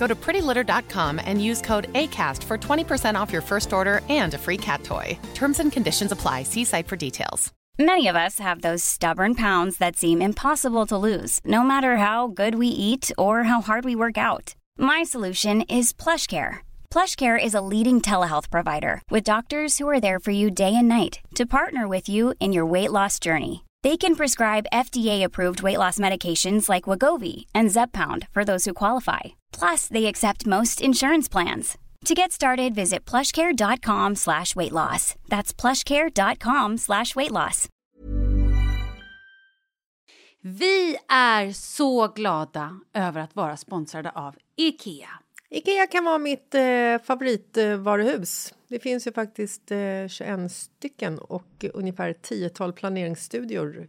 Go to prettylitter.com and use code ACAST for 20% off your first order and a free cat toy. Terms and conditions apply. See site for details. Many of us have those stubborn pounds that seem impossible to lose, no matter how good we eat or how hard we work out. My solution is PlushCare. PlushCare is a leading telehealth provider with doctors who are there for you day and night to partner with you in your weight loss journey. They can prescribe FDA-approved weight loss medications like Wagovi and Zepbound for those who qualify. Plus, they accept most insurance plans. To get started, visit plushcare.com slash weight loss. That's plushcare.com slash weight loss. Vi är så glada över att vara sponsrade av IKEA. Ikea kan vara mitt eh, favoritvaruhus. Det finns ju faktiskt eh, 21 stycken och ungefär 10 planeringsstudior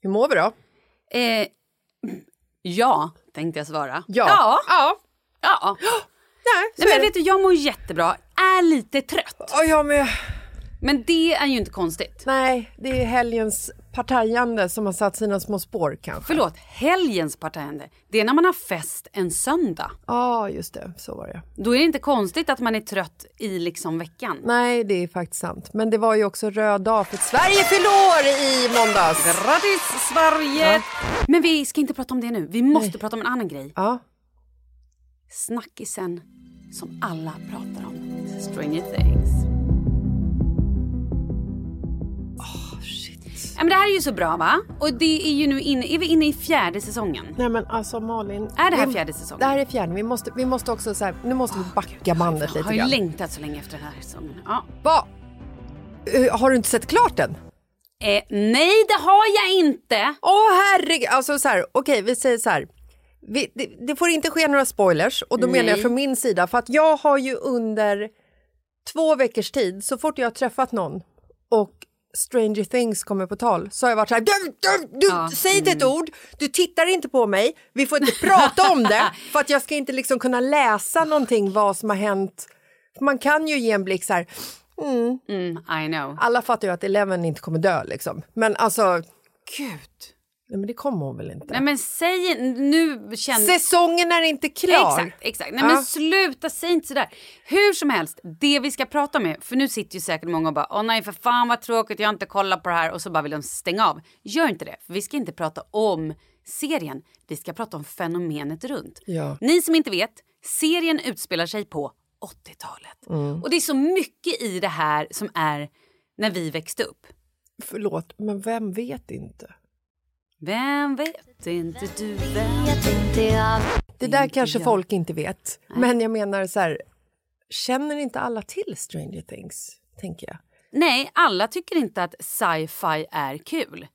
Hur mår vi då? Eh, ja, tänkte jag svara. Ja. Ja. ja. ja. Nej, Nej, men vet du, jag mår jättebra. Är lite trött. Ja, jag med. Men det är ju inte konstigt. Nej, det är helgens partajande som har satt sina små spår kanske. Förlåt, helgens partajande. Det är när man har fest en söndag. Ja, just det. Så var det. Då är det inte konstigt att man är trött i liksom veckan. Nej, det är faktiskt sant. Men det var ju också röd dag för Sverige fyllde år i måndags. Grattis Sverige! Men vi ska inte prata om det nu. Vi måste Nej. prata om en annan grej. Ja. Snackisen som alla pratar om. Stranger things. Ja, men det här är ju så bra va? Och det är ju nu inne, är vi inne i fjärde säsongen? Nej men alltså Malin. Är det här vi- fjärde säsongen? Det här är fjärde. Vi måste, vi måste också så här, nu måste vi backa bandet Jag lite har ju grann. längtat så länge efter den här säsongen. Ja. Va? Eh, har du inte sett klart den? Eh, nej, det har jag inte! Åh herregud, alltså så här, okej vi säger så här. Vi, det, det får inte ske några spoilers och då menar jag Nej. från min sida för att jag har ju under två veckors tid så fort jag har träffat någon och Stranger Things kommer på tal så har jag varit så här, du, du, du, Ja. säg inte ett ord, du tittar inte på mig, vi får inte prata om det för att jag ska inte liksom kunna läsa någonting vad som har hänt. Man kan ju ge en blick så här, mm, Mm, alla fattar ju att Eleven inte kommer dö liksom, men alltså Gud. Nej, men det kommer hon väl inte? Nej men säg nu känner... Säsongen är inte klar! Exakt, exakt. Nej men sluta, säg inte sådär. Hur som helst, det vi ska prata om, för nu sitter ju säkert många och bara åh nej för fan vad tråkigt, jag har inte kollat på det här och så bara vill de stänga av. Gör inte det, för vi ska inte prata om serien, vi ska prata om fenomenet runt. Ja. Ni som inte vet, serien utspelar sig på 80-talet. Mm. Och det är så mycket i det här som är när vi växte upp. Förlåt, men vem vet inte? Vem vet inte du vem? Det där kanske folk inte vet. Men jag menar så här, känner inte alla till Stranger Things? Tänker jag. Nej, alla tycker inte att sci-fi är kul.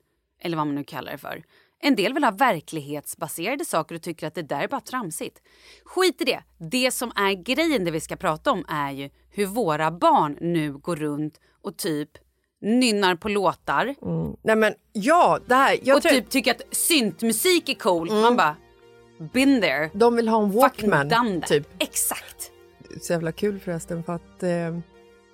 Eller vad man nu kallar det för. En del vill ha verklighetsbaserade saker och tycker att det där är bara tramsigt. Skit i det. Det som är grejen det vi ska prata om är ju hur våra barn nu går runt och typ nynnar på låtar Nej men ja, det här. Jag och tror, typ tycker att syntmusik är cool. Man bara, been there. De vill ha en Walkman, typ. Exakt. Så jävla kul förresten för att eh,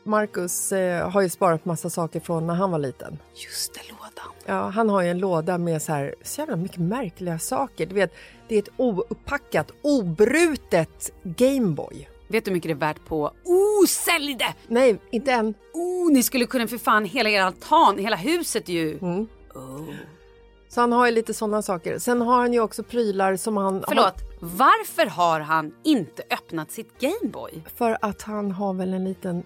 Marcus eh, har ju sparat massa saker från när han var liten. Just det, lådan. Ja, han har ju en låda med så här så jävla mycket märkliga saker. Du vet, det är ett ouppackat, obrutet Gameboy. Vet du hur mycket det är värt på? Oh, sälj det! Nej, inte än. Oh, ni skulle kunna för fan hela er altan, hela huset ju. Mm. Så han har ju lite sådana saker. Sen har han ju också prylar som han... Förlåt, varför har han inte öppnat sitt Gameboy? För att han har väl en liten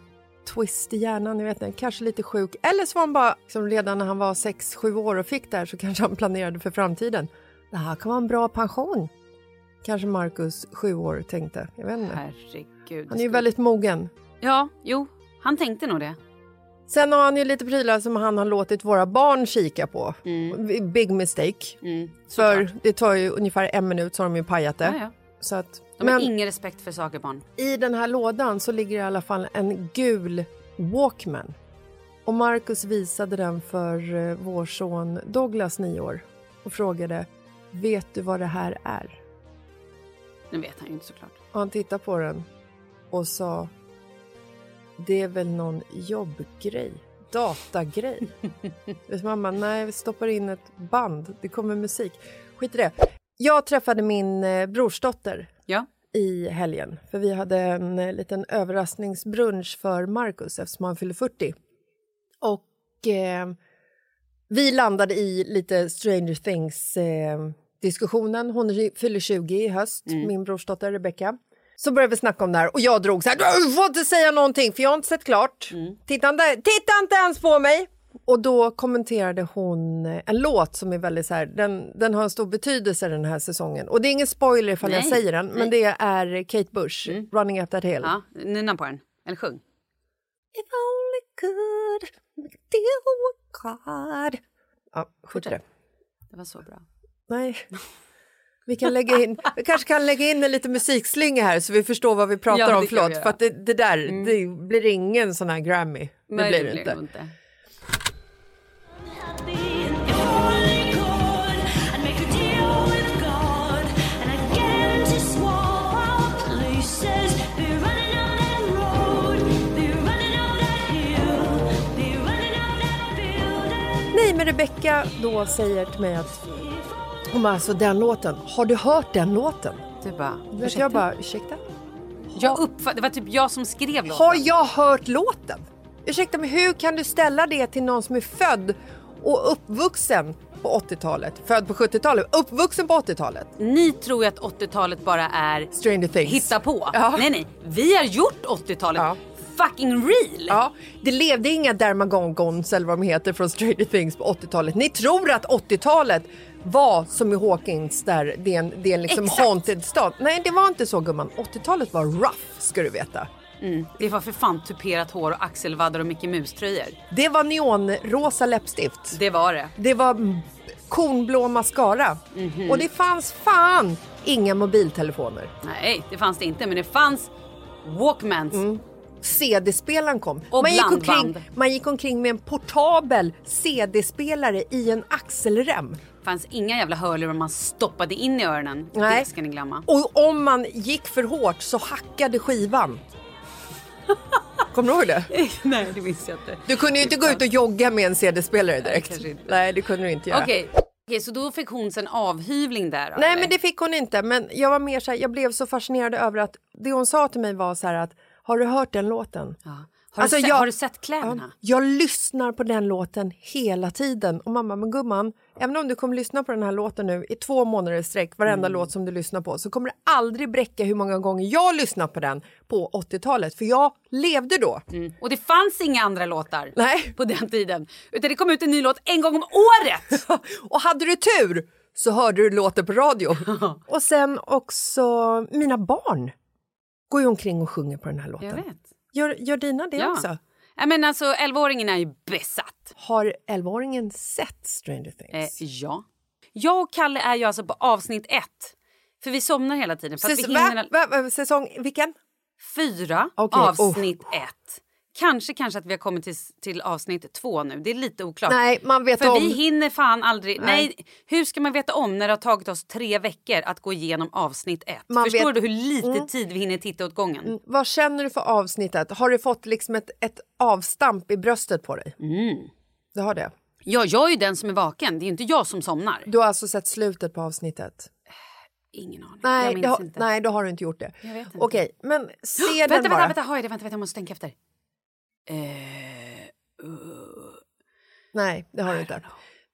twist i hjärnan, jag vet inte, kanske lite sjuk. Eller så var han bara, liksom redan när han var 6-7 år och fick det här så kanske han planerade för framtiden. Det här kan vara en bra pension. Kanske Marcus, 7 år, tänkte. Jag vet inte. Herregud. Han är ju väldigt mogen. Ja, jo, han tänkte nog det. Sen har han ju lite prylar som han har låtit våra barn kika på. Big mistake. Mm, För det tar ju ungefär en minut så har de ju pajat det. Ja, ja. Så att, De har ingen respekt för saker barn. i den här lådan så ligger i alla fall en gul Walkman. Och Marcus visade den för eh, vår son Douglas, nio år, och frågade Vet du vad det här är? Nu vet han ju inte såklart. Och han tittade på den och sa Det är väl någon jobbgrej, datagrej. Mamma, nej, vi stoppar in ett band, det kommer musik. Skit i det. Jag träffade min eh, brorsdotter Ja. i helgen. För vi hade en eh, liten överraskningsbrunch för Marcus eftersom han fyller 40. Och eh, vi landade i lite Stranger Things eh. Hon fyller 20 i höst, min brorsdotter Rebecca. Så började vi snacka om det här och jag drog så här, du får inte säga någonting för jag har inte sett klart. Titta, inte, titta inte ens på mig! Och då kommenterade hon en låt som är väldigt så här, den, den har en stor betydelse den här säsongen. Och det är ingen spoiler ifall jag Nej, säger den, men nej. det är Kate Bush, Running Up That Hill. Ja, nynna på den. Eller sjung. If only could make a deal with God. Ja, skit det. Det var så bra. Nej. Vi, kan lägga in, vi kanske kan lägga in en liten musikslinga här så vi förstår vad vi pratar Ja, det om. Förlåt. Mm. för att det, det där det blir ingen sån här Grammy. Det Nej, blir det inte. inte. Nej, men Rebecca då säger till mig att hon bara, alltså den låten, har du hört den låten? Du bara, ursäkta? jag bara, ursäkta? jag uppfatt, det var typ jag som skrev låten. Har jag hört låten? Ursäkta, men hur kan du ställa det till någon som är född och uppvuxen på 80-talet? Född på 70-talet, uppvuxen på 80-talet? Ni tror ju att 80-talet bara är Stranger Things. hitta på. Ja. Nej, nej. Vi har gjort 80-talet Ja. Fucking real. Ja, det levde inga Dermagongons eller vad de heter från Stranger Things på 80-talet. Ni tror att 80-talet var som i Hawkins där det är en, det är en liksom Exakt. haunted stad. Nej, det var inte så gumman. 80-talet var rough ska du veta. Mm, det var för fan tuperat hår och axelvaddar och Mickey Mouse-tröjor. Det var neonrosa läppstift. Det var det. Det var mm, kornblå mascara. Mhm. Och det fanns fan inga mobiltelefoner. Nej, det fanns det inte. Men det fanns Walkmans. Mm. CD-spelaren kom. Och man, gick omkring, man gick omkring med en portabel CD-spelare i en axelrem. Det fanns inga jävla hörlurar man stoppade in i öronen. Nej. Det ska ni glömma. Och om man gick för hårt så hackade skivan. Kommer du ihåg det? Nej, det minns jag inte. Du kunde ju inte gå ut och jogga med en CD-spelare direkt. Nej, det kunde du inte göra. Okej, Okej, så då fick hon sen avhyvling där Nej, eller? men det fick hon inte. Men jag var mer så här, jag blev så fascinerad över att det hon sa till mig var så här att har du hört den låten? Ja. Har, Alltså, du se- jag- har du sett kläderna? Ja, jag lyssnar på den låten hela tiden. Och mamma, men gumman, även om du kommer lyssna på den här låten nu i två månader i sträck, varenda låt som du lyssnar på, så kommer det aldrig bräcka hur många gånger jag lyssnat på den på 80-talet. För jag levde då. Mm. Och det fanns inga andra låtar Nej. på den tiden. Utan det kom ut en ny låt en gång om året. och hade du tur så hörde du låten på radio. och sen också mina barn går ju omkring och sjunger på den här låten. Jag vet. Gör, gör dina det Ja. också? Ja, men alltså 11-åringen är ju besatt. Har 11-åringen sett Stranger Things? Eh, ja. Jag och Kalle är ju alltså på avsnitt ett. För vi somnar hela tiden. För att vi Säs- hinner va? Va? Säsong vilken? fyra, oh. avsnitt ett. Kanske, kanske att vi har kommit till, till avsnitt två nu. Det är lite oklart. Nej, man vet För om... vi hinner fan aldrig... Nej. Nej. hur ska man veta om när det har tagit oss tre veckor att gå igenom avsnitt ett? Man Förstår vet- du hur lite tid vi hinner titta åt gången? Vad känner du för avsnittet? Har du fått liksom ett, ett avstamp i bröstet på dig? Mm. Du har det? Ja, jag är ju den som är vaken. Det är ju inte jag som somnar. Du har alltså sett slutet på avsnittet? Ingen aning. jag Nej, minns det har, inte. nej, då har du inte gjort det. Jag vet inte. Okej, men se den vänta, bara. vänta, vänta, har jag det? Vänta, vänta, jag måste tänka efter. Eh, Nej, det har du inte.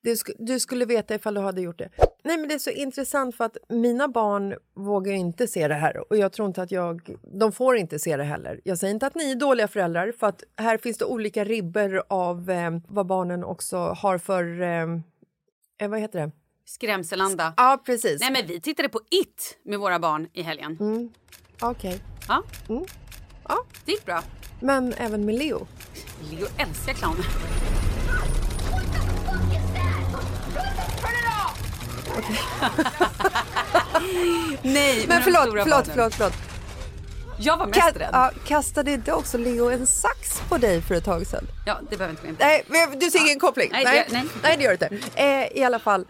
Du, sk du skulle veta ifall du hade gjort det. Nej, men det är så intressant för att mina barn vågar inte se det här och jag tror inte att jag... De får inte se det heller. Jag säger inte att ni är dåliga föräldrar för att här finns det olika ribber av eh, vad barnen också har för... Eh, eh, vad heter det? skrämselanda. Ja, precis. Nej, men vi tittade på It med våra barn i helgen. Okej. Ja. Mm. Ja. Det gick bra. Men även med Leo. Leo älskar clowner. Nej, Men förlåt, förlåt, barnen. förlåt, förlåt. Jag var mest Ka- rädd. ja, kastade inte också Leo en sax på dig för ett tag sedan? Ja, det behöver inte gå in på. Nej, du ser ingen koppling? Nej, nej. det- nej. nej, det gör det inte. Eh, I alla fall,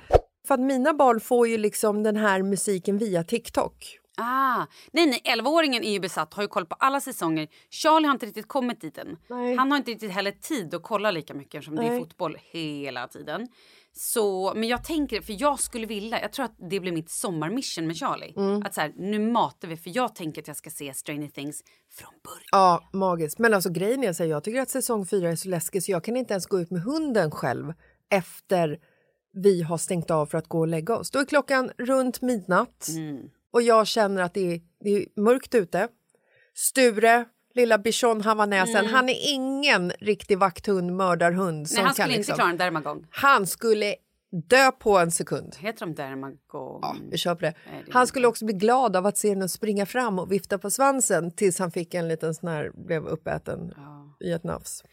för att mina barn får ju liksom den här musiken via TikTok. Ah, nej, nej, 11-åringen är ju besatt, har ju koll på alla säsonger. Charlie har inte riktigt kommit dit än. Nej. Han har inte riktigt heller tid att kolla lika mycket som det är fotboll hela tiden. Så, men jag tänker, för jag skulle vilja, jag tror att det blir mitt sommarmission med Charlie. Mm. Att så här, nu matar vi, för jag tänker att jag ska se Stranger Things från början. Ja, magiskt. Men alltså grejen är så här, jag tycker att säsong fyra är så läskig så jag kan inte ens gå ut med hunden själv efter vi har stängt av för att gå och lägga oss. Då är klockan runt midnatt och jag känner att det är, det är mörkt ute. Sture, lilla bichon havanäsen, han är ingen riktig vakthund, mördarhund. Nej, han kan skulle liksom, inte klara en dermagong. Han skulle dö på en sekund. Heter de dermagong? Ja, vi på det. Nej, det Han skulle också bli glad av att se den springa fram och vifta på svansen tills han fick en liten sån här, blev uppäten i ett nafs.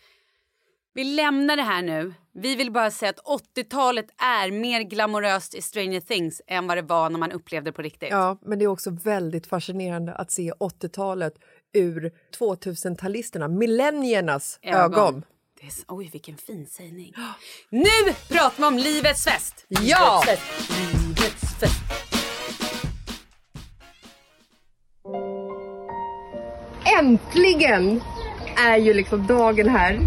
Vi lämnar det här nu. Vi vill bara säga att 80-talet är mer glamoröst i Stranger Things än vad det var när man upplevde det på riktigt. Ja, men det är också väldigt fascinerande att se 80-talet ur 2000-talisterna, millenniernas ögon. Det är, oj, vilken fin sägning. Nu pratar vi om livets fest! Ja! Livets fest! Livets fest. Äntligen är ju liksom dagen här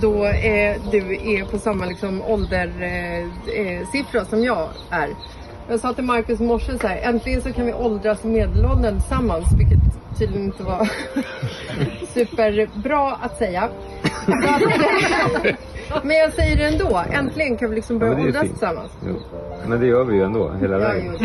då eh, du är på samma liksom åldersiffra eh, eh som jag är. Jag sa till Marcus morse så här, äntligen så kan vi åldras medelåldern tillsammans, vilket tydligen inte var superbra att säga. Men jag säger det ändå, äntligen kan vi liksom börja Ja, åldras tillsammans. Jo. Men det gör vi ju ändå, hela vägen.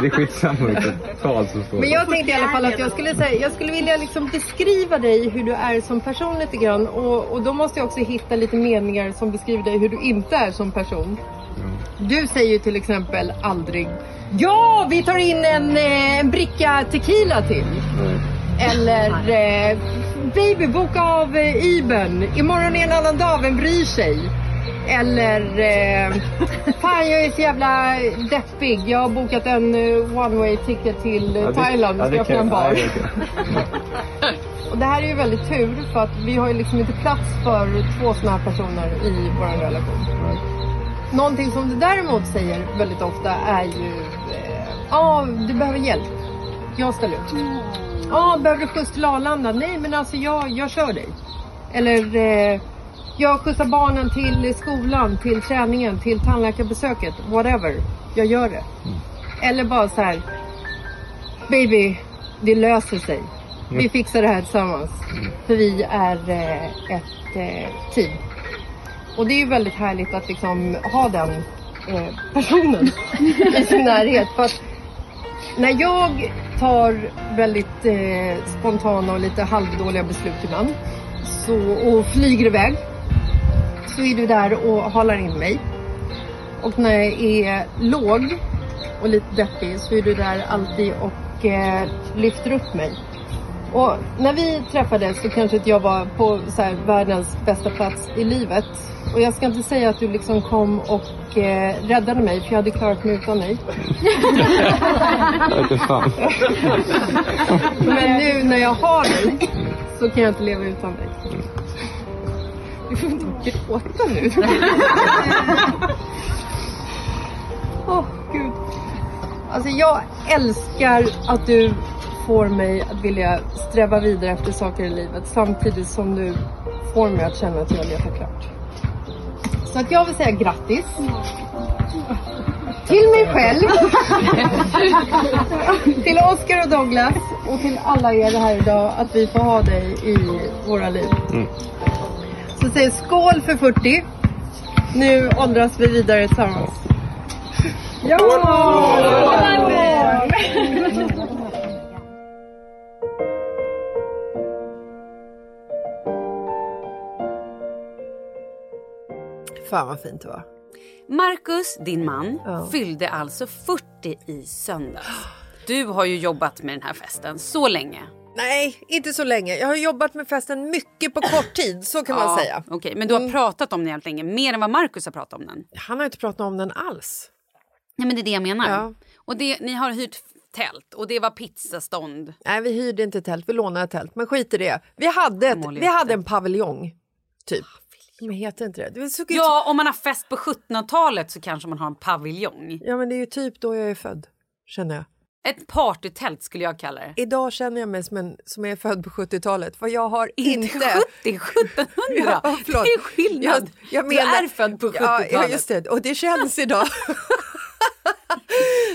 det är skitsamma vilket tal som står. Men jag tänkte i alla fall att jag skulle, säga, jag skulle vilja liksom beskriva dig hur du är som person lite grann. Och, och då måste jag också hitta lite meningar som beskriver dig hur du inte är som person. Du säger ju till exempel aldrig Ja, vi tar in en, eh, en bricka tequila till. Eller eh, Baby, boka av eh, Iben. Imorgon är en annan dag, vem bryr sig? Eller eh, Fan, jag är så jävla deppig. Jag har bokat en eh, one way ticket till eh, Ja, Thailand ska det öppna en bar. ja, Och det här är ju väldigt tur för att vi har ju liksom inte plats för två såna här personer i vår relation. Någonting som du däremot säger väldigt ofta är ju eh, Ja, du behöver hjälp. Jag ställer upp. Ja, behöver du skjuts till Arlanda? Nej, men alltså jag, jag kör dig. Eller eh, Jag skjutsar barnen till skolan, till träningen, till tandläkarbesöket, whatever. Jag gör det. Eller bara så här. Baby, det löser sig. Vi fixar det här tillsammans. För vi är eh, ett eh, team. Och det är ju väldigt härligt att liksom ha den eh, personen i sin närhet. För att när jag tar väldigt eh, spontana och lite halvdåliga beslut ibland så, och flyger iväg så är du där och halar in mig. Och när jag är låg och lite deppig så är du där alltid och eh, lyfter upp mig. Och när vi träffades så kanske inte jag var på så här, världens bästa plats i livet. Och jag ska inte säga att du liksom kom och eh, räddade mig för jag hade klarat mig utan dig. Vete fan. Men nu när jag har dig så kan jag inte leva utan dig. Du får inte gråta nu. Åh, gud. Alltså jag älskar att du får mig att vilja sträva vidare efter saker i livet samtidigt som du får mig att känna att jag letar klart. Så att jag vill säga grattis. Till mig själv. till Oscar och Douglas och till alla er här idag att vi får ha dig i våra liv. Så säg skål för 40. Nu åldras vi vidare tillsammans. Ja! Fan vad fint det var. Marcus, din man, Ja. fyllde alltså 40 i söndags. Du har ju jobbat med den här festen så länge. Nej, inte så länge. Jag har jobbat med festen mycket på kort tid, så kan man säga. Okej, men du har pratat om den jävligt länge. Mer än vad Marcus har pratat om den. Han har inte pratat om den alls. Nej, men det är det jag menar. Ja. Och det, ni har hyrt tält och det var pizzastånd. Nej, vi hyrde inte tält, vi lånade tält. Men skit i det. Vi hade, ett, vi hade en paviljong, typ. Men heter inte det? det ut... Ja, om man har fest på 1700-talet så kanske man har en paviljong. ja, men det är ju typ då jag är född, känner jag. Ett partytält skulle jag kalla det. Idag känner jag mig som en som är född på 70-talet, för jag har Inte inte... 70, 1700! Ja, det är skillnad. Jag, jag menar, du är född på 70-talet. Ja, ja, just det. Och det känns idag.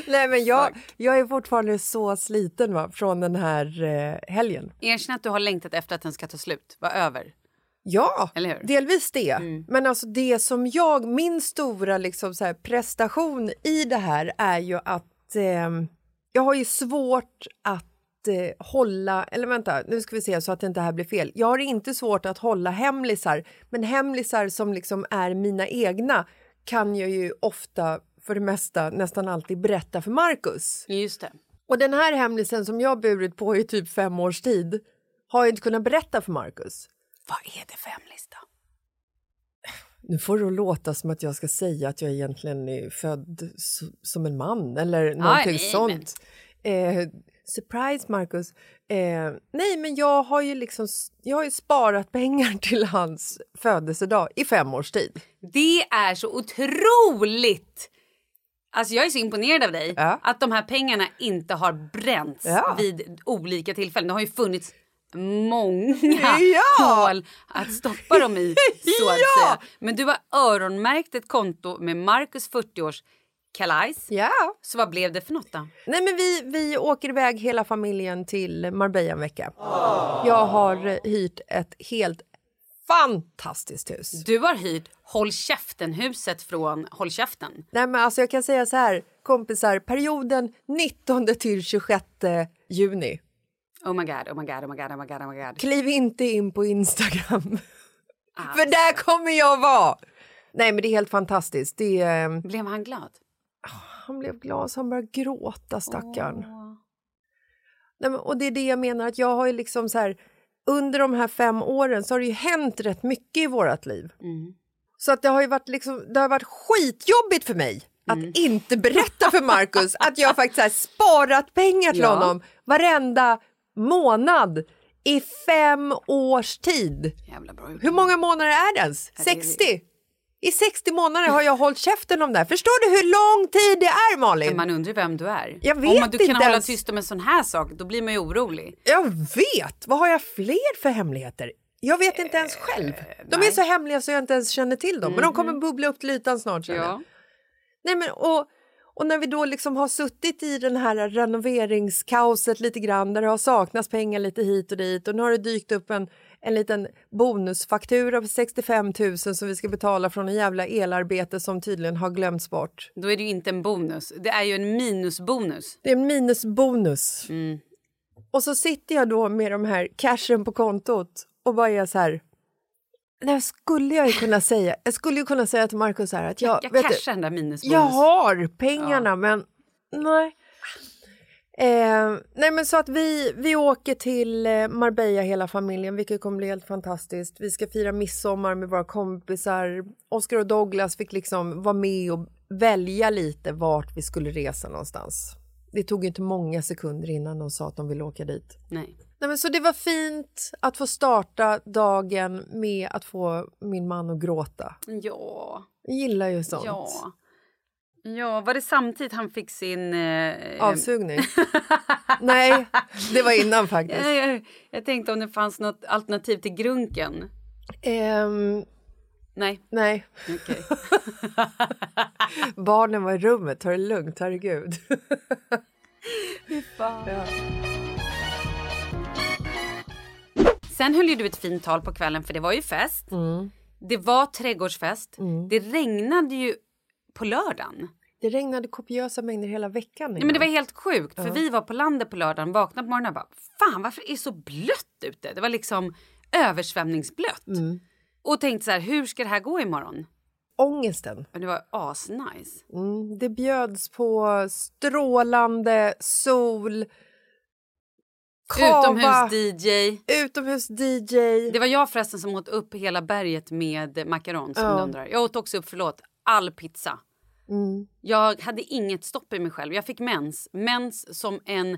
Nej, men jag, jag är fortfarande så sliten va, från den här eh, helgen. Erkänn att du har längtat efter att den ska ta slut, vara över. Ja? Mm. delvis det. Men alltså det som jag, min stora liksom så här prestation i det här är ju att eh, jag har ju svårt att eh, hålla, eller vänta, nu ska vi se så att det inte här blir fel. Jag har inte svårt att hålla hemlisar, men hemlisar som liksom är mina egna kan jag ju ofta, för det mesta, nästan alltid berätta för Marcus. Just det. Och den här hemlisen som jag burit på i typ fem års tid har jag inte kunnat berätta för Marcus. Vad är det för hemlista? Nu får det låta som att jag ska säga att jag egentligen är född som en man eller någonting nej, sånt. Eh, surprise, Marcus. Eh, nej, men jag har ju liksom jag har ju sparat pengar till hans födelsedag i fem års tid. Det är så otroligt! Alltså jag är så imponerad av dig Ja. att de här pengarna inte har bränts Ja. vid olika tillfällen. Det har ju funnits många Ja. hål att stoppa dem i så att Ja. säga. Men du har öronmärkt ett konto med Marcus 40-års kalajs. Ja. Så vad blev det för något då? Nej, men vi, vi åker iväg hela familjen till Marbella en vecka. Jag har hyrt ett helt fantastiskt hus. Du har hyrt Håll käften-huset från Håll käften. Nej, men alltså jag kan säga så här, kompisar, perioden 19 till 26 juni. Oh my god, oh my god, oh my god, oh my god, oh my god. Kliv inte in på Instagram. Ah. För där kommer jag vara! Nej, men det är helt fantastiskt. Det är, eh, Blev han glad? han blev glad så han började gråta, stackarn. Nej, men, och det är det jag menar, att jag har ju liksom så här... Under de här fem åren så har det ju hänt rätt mycket i vårt liv. Mm. Så att det har ju varit, liksom, det har varit skitjobbigt för mig att Mm. inte berätta för Markus att jag faktiskt har sparat pengar till Ja. honom varenda månad i fem års tid. Hur många månader är det ens? Ja, det är- 60? I 60 månader har jag hållit käften om det här. Förstår du hur lång tid det är, Malin? Men man undrar vem du är. Jag Om vet man, du kan inte hålla ens. tyst om en sån här sak, då blir man ju orolig. Jag vet! Vad har jag fler för hemligheter? Jag vet inte ens själv. De är så hemliga så jag inte ens känner till dem. Men de kommer bubbla upp till ytan snart. Ja. Nej, men, och, och när vi då liksom har suttit i den här renoveringskaoset lite grann där det har saknats pengar lite hit och dit och nu har det dykt upp en, en liten bonusfaktura på 65 000 som vi ska betala från en jävla elarbete som tydligen har glömts bort. Då är det ju inte en bonus. Det är ju en minusbonus. Det är en minusbonus. Och så sitter jag då med de här cashen på kontot och bara är så här... Nej, skulle jag ju kunna säga. Jag skulle ju kunna säga till Markus här att jag, Jag vet du, cashar den där minusbonus. jag har pengarna men nej. Eh, nej men så att vi, vi åker till eh, Marbella hela familjen vilket kommer bli helt fantastiskt. Vi ska fira midsommar med våra kompisar. Oscar och Douglas fick liksom vara med och välja lite vart vi skulle resa någonstans. Det tog inte många sekunder innan de sa att de ville åka dit. Nej. Nej, men så det var fint att få starta dagen med att få min man att gråta. Ja. Jag gillar ju sånt. Ja. Ja, var det samtidigt han fick sin... Eh, Avsugning? Nej, det var innan faktiskt. jag, jag, jag tänkte om det fanns något alternativ till grunken. Ehm, Nej, nej, okej. barnen var i rummet. Ta det lugnt, herregud. Sen höll ju du ett fint tal på kvällen för det var ju fest. Det var trädgårdsfest. Det regnade ju på lördagen. Det regnade kopiösa mängder hela veckan. Nej, men det var helt sjukt för vi var på landet på lördagen, vaknade på morgonen och bara fan varför är det så blött ute? Det var liksom översvämningsblött. Och tänkte så här, hur ska det här gå imorgon? Ångesten. Men det var asnice. Mm, det bjöds på strålande sol, Utomhus-DJ. utomhus-DJ. Det var jag förresten som åt upp hela berget med macaron som Ja. undrar. Jag åt också upp, förlåt, all pizza. Mm. Jag hade inget stopp i mig själv. Jag fick mens. Mens som en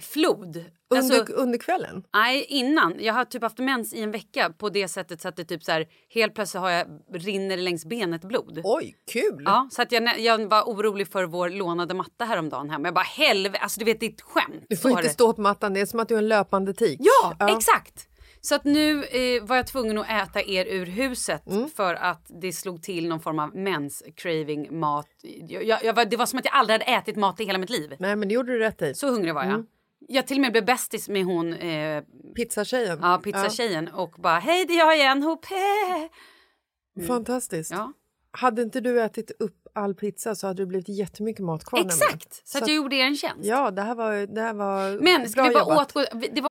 flod. Under, Alltså, under kvällen? nej, innan. Jag har typ haft mens i en vecka på det sättet så att det typ så här, helt plötsligt har jag, rinner längs benet blod. Oj, kul! Ja, så att jag, jag var orolig för vår lånade matta häromdagen hemma. Jag bara helvete, alltså du vet det är ett skämt. Du får inte stå på mattan, det är som att du är en löpande tik. Ja, exakt. Så att nu eh, var jag tvungen att äta er ur huset Mm. för att det slog till någon form av mens craving mat. Jag, jag, jag var, det var som att jag aldrig hade ätit mat i hela mitt liv. Nej, men det gjorde du rätt i. Så hungrig var jag. Mm. Jag till och med blev bästis med hon eh, Pizzatjejen. ja, pizzatjejen och bara hej det är jag igen, hopp hej. Fantastiskt. Ja. Hade inte du ätit upp all pizza så hade det blivit jättemycket mat kvar. Exakt, så, att jag gjorde er en tjänst. Ja, det här var, det här var Men ska vi bara återgå, det var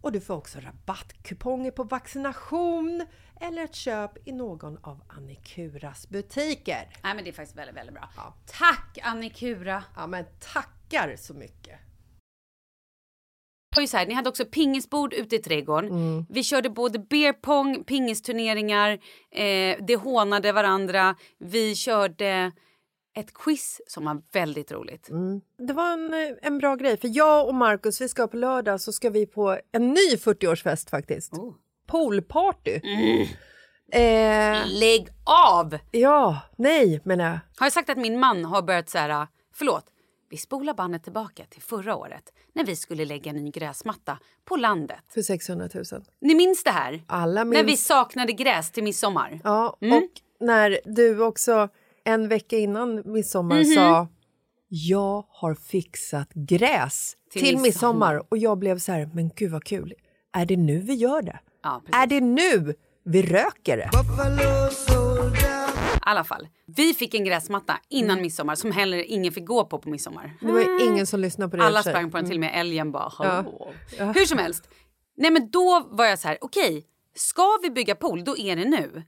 och du får också rabattkuponger på vaccination eller ett köp i någon av Annikuras butiker. Nej men det är faktiskt väldigt, väldigt bra. Tack Annikura! Ja men tackar så mycket! Var här, ni hade också pingisbord ute i trädgården. Mm. Vi körde både beer pong, pingisturneringar, eh, det hånade varandra. Vi körde ett quiz som var väldigt roligt. Mm. Det var en, eh, en bra grej, för jag och Markus vi ska på lördag så ska vi på en ny 40-årsfest faktiskt. Poolparty. Eh, Lägg av! ja, nej menar jag. Har jag sagt att min man har börjat så här, förlåt, vi spolar bandet tillbaka till förra året när vi skulle lägga en ny gräsmatta på landet. För 600 000. Ni minns det här? Alla När vi minns. saknade gräs till midsommar. Ja, Mm. och när du också en vecka innan midsommar Mhm. sa jag har fixat gräs Till till, midsommar." midsommar och jag blev så här, men gud vad kul. Är det nu vi gör det? Ja. Är det nu vi röker det? I alla fall, vi fick en gräsmatta innan Mm. midsommar som heller ingen fick gå på på midsommar. Det var ju ingen som lyssnade på det. Alla sprang på den, till och med älgen bara Ja. Ja. Hur som helst. Nej men då var jag så här, okej, ska vi bygga pool då är det nu.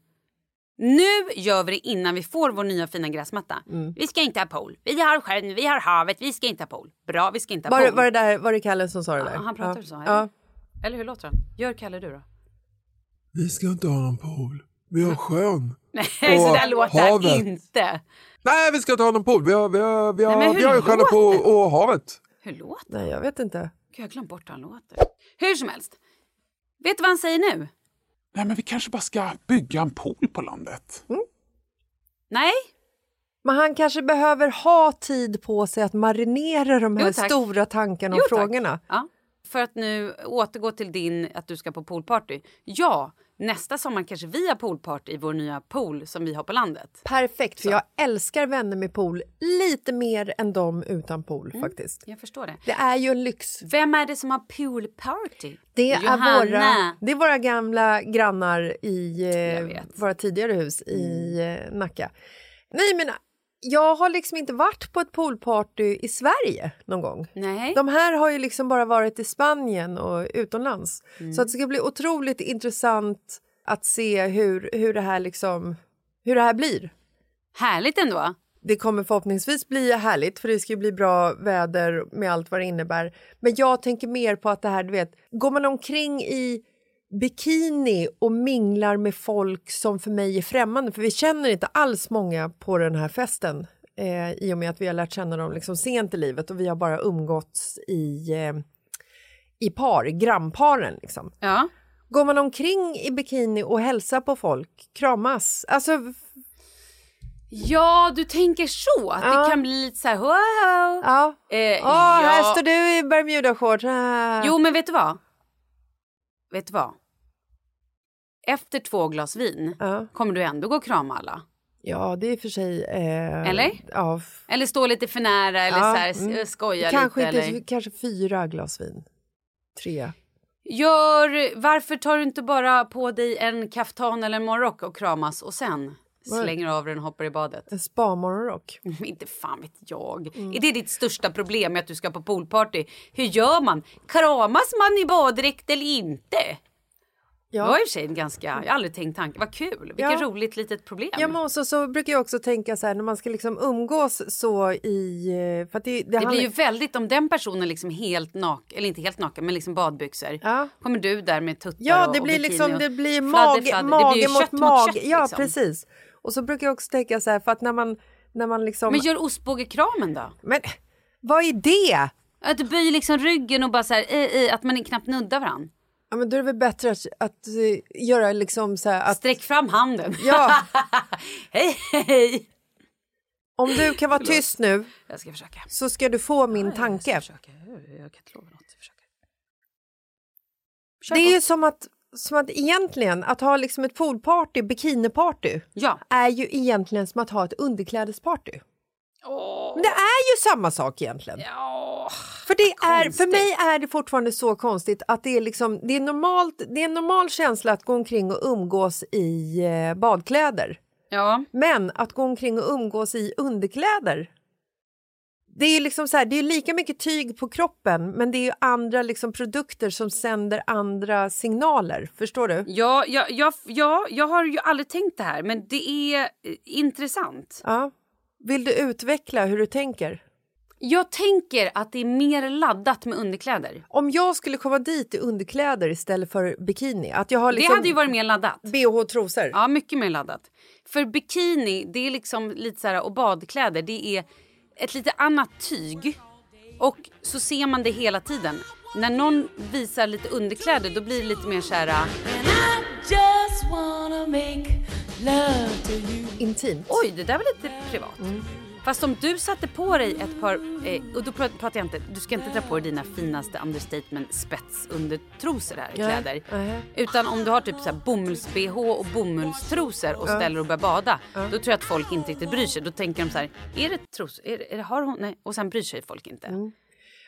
Nu gör vi det innan vi får vår nya fina gräsmatta. Mm. Vi ska inte ha pool. Vi har sjön, vi har havet, vi ska inte ha pool. Bra, vi ska inte ha Var, pool. var, det där, var det Kalle som sa det där? Ja, han pratar ja. så. Ja. Eller? eller hur låter han? Gör Kalle du då? Vi ska inte ha någon pool. Vi har sjön. Nej, Och så där låter han havet. inte. Nej, vi ska inte ha någon pool. Vi har, vi har, vi har, Nej, vi har ju sjön på och havet. Hur låter Nej, jag vet inte. Gud, jag har glömt bort hur han låter. Hur som helst. Vet du vad han säger nu? Nej, men vi kanske bara ska bygga en pool på landet. Nej? Men han kanske behöver ha tid på sig att marinera de här Jo, stora tankarna och Jo, frågorna. Ja. För att nu återgå till din, att du ska på poolparty. Ja, nästa sommar kanske vi har poolparty i vår nya pool som vi har på landet. Perfekt, för jag älskar vänner med pool lite mer än de utan pool faktiskt. Jag förstår det. Det är ju en lyx. Vem är det som har poolparty? Det är, våra, det är våra gamla grannar i eh. Mm. våra tidigare hus i eh, Nacka. Nej, men jag har liksom inte varit på ett poolparty i Sverige någon gång. Nej. De här har ju liksom bara varit i Spanien och utomlands. Mm. Så det ska bli otroligt intressant att se hur, hur, det här liksom, hur det här blir. Härligt ändå. Det kommer förhoppningsvis bli härligt för det ska ju bli bra väder med allt vad det innebär. Men jag tänker mer på att det här, du vet, går man omkring i bikini och minglar med folk som för mig är främmande, för vi känner inte alls många på den här festen eh, i och med att vi har lärt känna dem liksom sent i livet och vi har bara umgåtts i, eh, i par, grannparen liksom. Ja. Går man omkring i bikini och hälsar på folk, kramas? Alltså, Ja, du tänker så. Att Ja. det kan bli lite så här... Wow. ja. Eh, här ja. står du i Bermuda-shorts. Ah. Jo, men vet du vad? Vet du vad? Efter två glas vin Ja. kommer du ändå gå och krama alla. Ja, det är för sig... Eh, Eller? Ja. Eller stå lite för nära eller ja, så här, mm. skoja kanske lite. inte, Eller... Kanske fyra glas vin. Tre. Gör, varför tar du inte bara på dig en kaftan eller en morgonrock och kramas och sen slänger av den och hoppar i badet? En spa-morgonrock. Inte fan vet jag. Mm. Är det ditt största problem med att du ska på poolparty? Hur gör man? Kramas man i baddräkt eller inte? Ja. Det var i och för sig en ganska, jag har aldrig tänkt tanken, vad kul, vilket Ja. roligt litet problem. Ja, men också, så brukar jag också tänka så här när man ska liksom umgås så i... eh, För att det, det, det handlar- blir ju väldigt om den personen liksom helt naken, eller inte helt naken men liksom badbyxor. Ja. Kommer du där med tuttar Ja, och, det och blir bikini liksom och det blir fladder, mage, fladder. Det mage blir ju mot mage. kött, ja, liksom. precis. Och så brukar jag också tänka så här för att när man när man liksom Men gör ostbågekramen då? Men vad är det? Att du böjer liksom ryggen och bara så här, eh, eh, att man knappt nuddar varandra. Ja, men då är det väl bättre att, att eh, göra liksom så här att Sträck fram handen. Ja. hej, hej! om du kan vara Förlåt. tyst nu Jag ska försöka. så ska du få min tanke. Jag ska försöka. Jag kan inte lova något. Jag försöker. Det är ju som att, som att egentligen att ha liksom ett poolparty, bikiniparty, Ja. är ju egentligen som att ha ett underklädesparty. Men det är ju samma sak egentligen. För, det är, för mig är det fortfarande så konstigt att det är, liksom, det är, normalt, det är en normal känsla att gå omkring och umgås i eh, badkläder. Ja. Men att gå omkring och umgås i underkläder det är liksom så här, det är lika mycket tyg på kroppen men det är ju andra liksom produkter som sänder andra signaler. Förstår du? Ja, ja, ja, ja, jag har ju aldrig tänkt det här, men det är eh, intressant. Ja. Vill du utveckla hur du tänker? Jag tänker att det är mer laddat med underkläder. Om jag skulle komma dit i underkläder istället för bikini, att jag har liksom Det hade ju varit mer laddat. bh trosor. Ja, mycket mer laddat. För bikini, det är liksom lite så här, och badkläder, det är ett lite annat tyg. Och så ser man det hela tiden. När någon visar lite underkläder, då blir det lite mer så här... Intimt. Oj, det där var lite privat. Fast om du satte på dig ett par, eh, och då prat- pratar jag inte, du ska inte dra på dig dina finaste understatement spetsundertrosor här, kläder. Nej. Utan om du har typ så bomulls-bh och bomullstrosor och ställer och börjar bada. Ja. Då tror jag att folk inte riktigt bryr sig. Då tänker de så här, är det trosor? Är är har hon? Nej. Och sen bryr sig folk inte.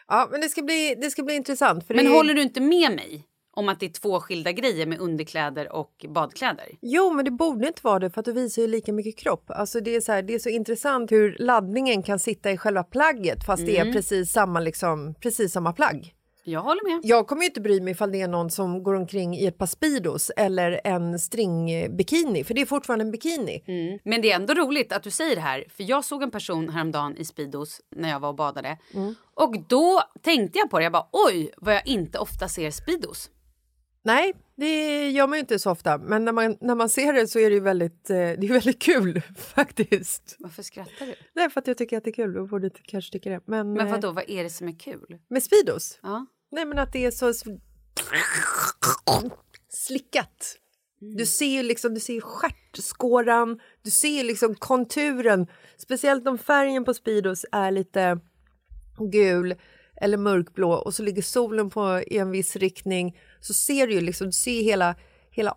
Ja, men det ska bli, det ska bli intressant. Men är... håller du inte med mig om att det är två skilda grejer med underkläder och badkläder? Jo, men det borde inte vara det för att du visar ju lika mycket kropp. Alltså det, är så här, det är så intressant hur laddningen kan sitta i själva plagget fast det är Mm. precis samma, liksom, precis samma plagg. Jag håller med. Jag kommer ju inte bry mig ifall det är någon som går omkring i ett par Speedos eller en stringbikini, för det är fortfarande en bikini. Mm. Men det är ändå roligt att du säger det här. För jag såg en person häromdagen i Speedos när jag var och badade. Mm. Och då tänkte jag på det. Jag bara oj vad jag inte ofta ser Speedos. Nej, det gör man ju inte så ofta, men när man, när man ser det så är det ju väldigt, eh, det är väldigt kul faktiskt. Varför skrattar du? Nej, för att jag tycker att det är kul. Du borde kanske tycka det. Men, Men eh, vad då? vad är det som är kul? Med Speedos? Ja. Nej, men att det är så slickat. Du ser ju liksom, du ser stjärtskåran, du ser liksom konturen. Speciellt om färgen på Speedos är lite gul eller mörkblå och så ligger solen på i en viss riktning så ser du ju liksom, du ser hela, hela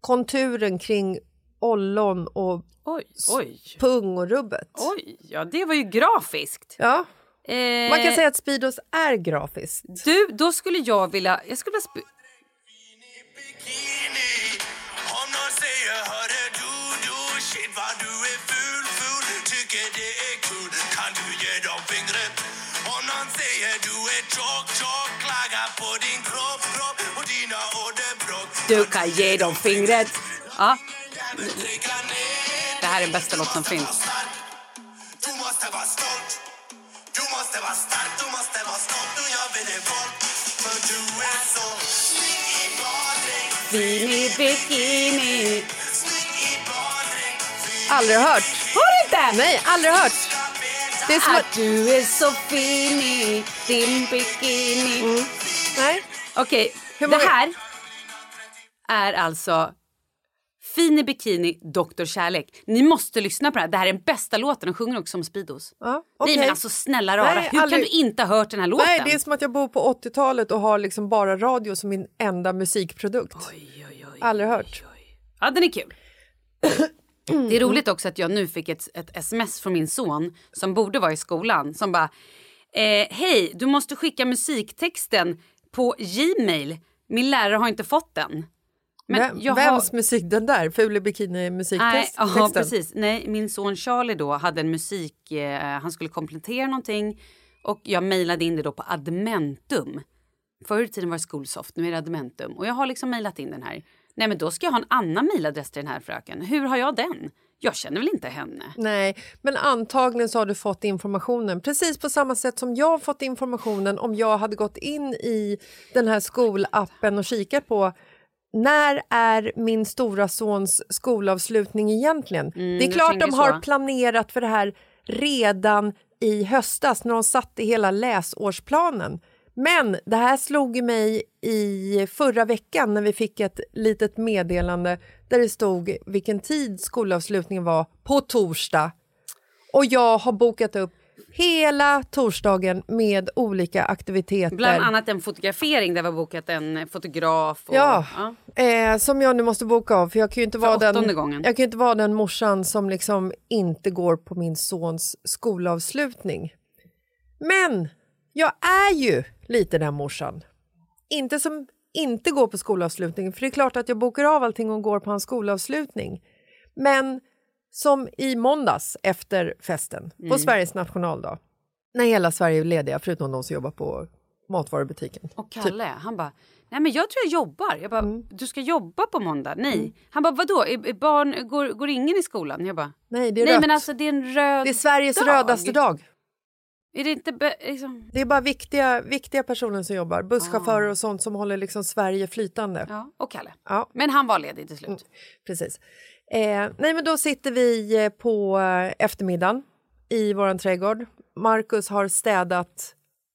konturen kring ollon och Oj, oj. pung och rubbet. Oj, ja det var ju grafiskt. Ja. Eh, Man kan säga att Speedos är grafiskt. Du, då skulle jag vilja... Jag skulle vilja på din kropp, kropp och dina åderbråck Du kan ge dem fingret. Ja. Det här är bästa låt som finns. Du måste vara stolt Du måste vara stark, du måste vara stolt Nu gör vi det våld För du är så snygg i baddräkt Fin i bikini. Aldrig hört. Har du inte? Nej, aldrig hört. Det är som att du är så fin i din bikini. Nej. Okej, Hur det här. är alltså Fin i bikini, Doktor Kärlek. Ni måste lyssna på det här. Det här är den bästa låten. De sjunger också om Speedos. Ja, Nej okej. men alltså snälla rara, Nej, hur aldrig- kan du inte ha hört den här låten? Nej, det är som att jag bor på 80-talet och har liksom bara radio som min enda musikprodukt. Aldrig hört. Ja, den är kul. Det är roligt också att jag nu fick ett, ett sms från min son som borde vara i skolan som bara eh, Hej, du måste skicka musiktexten på Gmail. Min lärare har inte fått den. Men Vem, vems har... musik? Den där? Ful bikini Nej, musiktexten? ja, precis. Nej, min son Charlie då hade en musik, eh, han skulle komplettera någonting och jag mejlade in det då på Admentum. Förr i tiden var det Skolsoft, nu är det Admentum. Och jag har liksom mejlat in den här. Nej men då ska jag ha en annan mejladress till den här fröken. Hur har jag den? Jag känner väl inte henne? Nej, men antagligen så har du fått informationen precis på samma sätt som jag har fått informationen om jag hade gått in i den här skolappen och kikat på när är min stora sons skolavslutning egentligen? det är Mm, klart de har så. planerat för det här redan i höstas när de satte hela läsårsplanen. Men det här slog mig i förra veckan när vi fick ett litet meddelande där det stod vilken tid skolavslutningen var på torsdag. Och jag har bokat upp hela torsdagen med olika aktiviteter. Bland annat en fotografering där vi har bokat en fotograf. Och, Ja, Eh, som jag nu måste boka av för jag kan ju inte För vara den, gången. jag kan ju inte vara den morsan som liksom inte går på min sons skolavslutning. Men jag är ju lite den morsan. Inte som inte går på skolavslutningen för det är klart att jag bokar av allting och går på hans skolavslutning. Men som i måndags efter festen på Mm. Sveriges nationaldag när hela Sverige är lediga förutom de som jobbar på matvarubutiken. Och Kalle, han bara, nej men jag tror jag jobbar. Jag bara, Mm. du ska jobba på måndag? Nej. Han bara, vadå, är, är barn, går, går ingen i skolan? Jag bara, Nej, det är nej rött. men alltså det är en röd Det är Sveriges dag. rödaste dag. Är det inte, liksom, Det är bara viktiga, viktiga personer som jobbar. Busschaufförer och sånt som håller liksom Sverige flytande. ja, och Kalle. Ja. Men han var ledig till slut. Mm, precis. Eh, nej, men då sitter vi eh, på eh, eftermiddagen i vår trädgård. Marcus har städat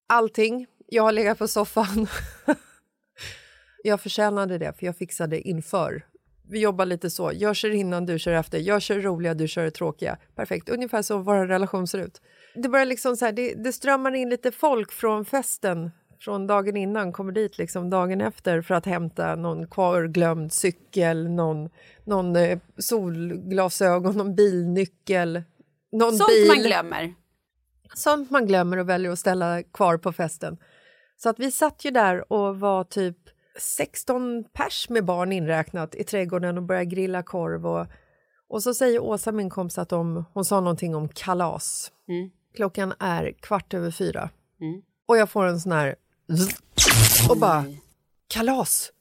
allting. Jag har legat på soffan. jag förtjänade det, för jag fixade inför. Vi jobbar lite så. Jag kör innan, du kör efter. Jag kör roliga, du kör tråkiga. Perfekt. Ungefär så vår relation ser ut. Det, börjar liksom så här, det, det strömmar in lite folk från festen från dagen innan, kommer dit liksom dagen efter för att hämta någon kvarglömd cykel, någon, någon eh, solglasögon, någon bilnyckel, någon Sånt bil. man glömmer. Sånt man glömmer och väljer att ställa kvar på festen. Så att vi satt ju där och var typ 16 pers med barn inräknat i trädgården och började grilla korv. Och, och så säger Åsa, min kompis, att de, hon sa någonting om kalas. Mm. Klockan är kvart över fyra. Mm. Och jag får en sån här... Och bara, kalas!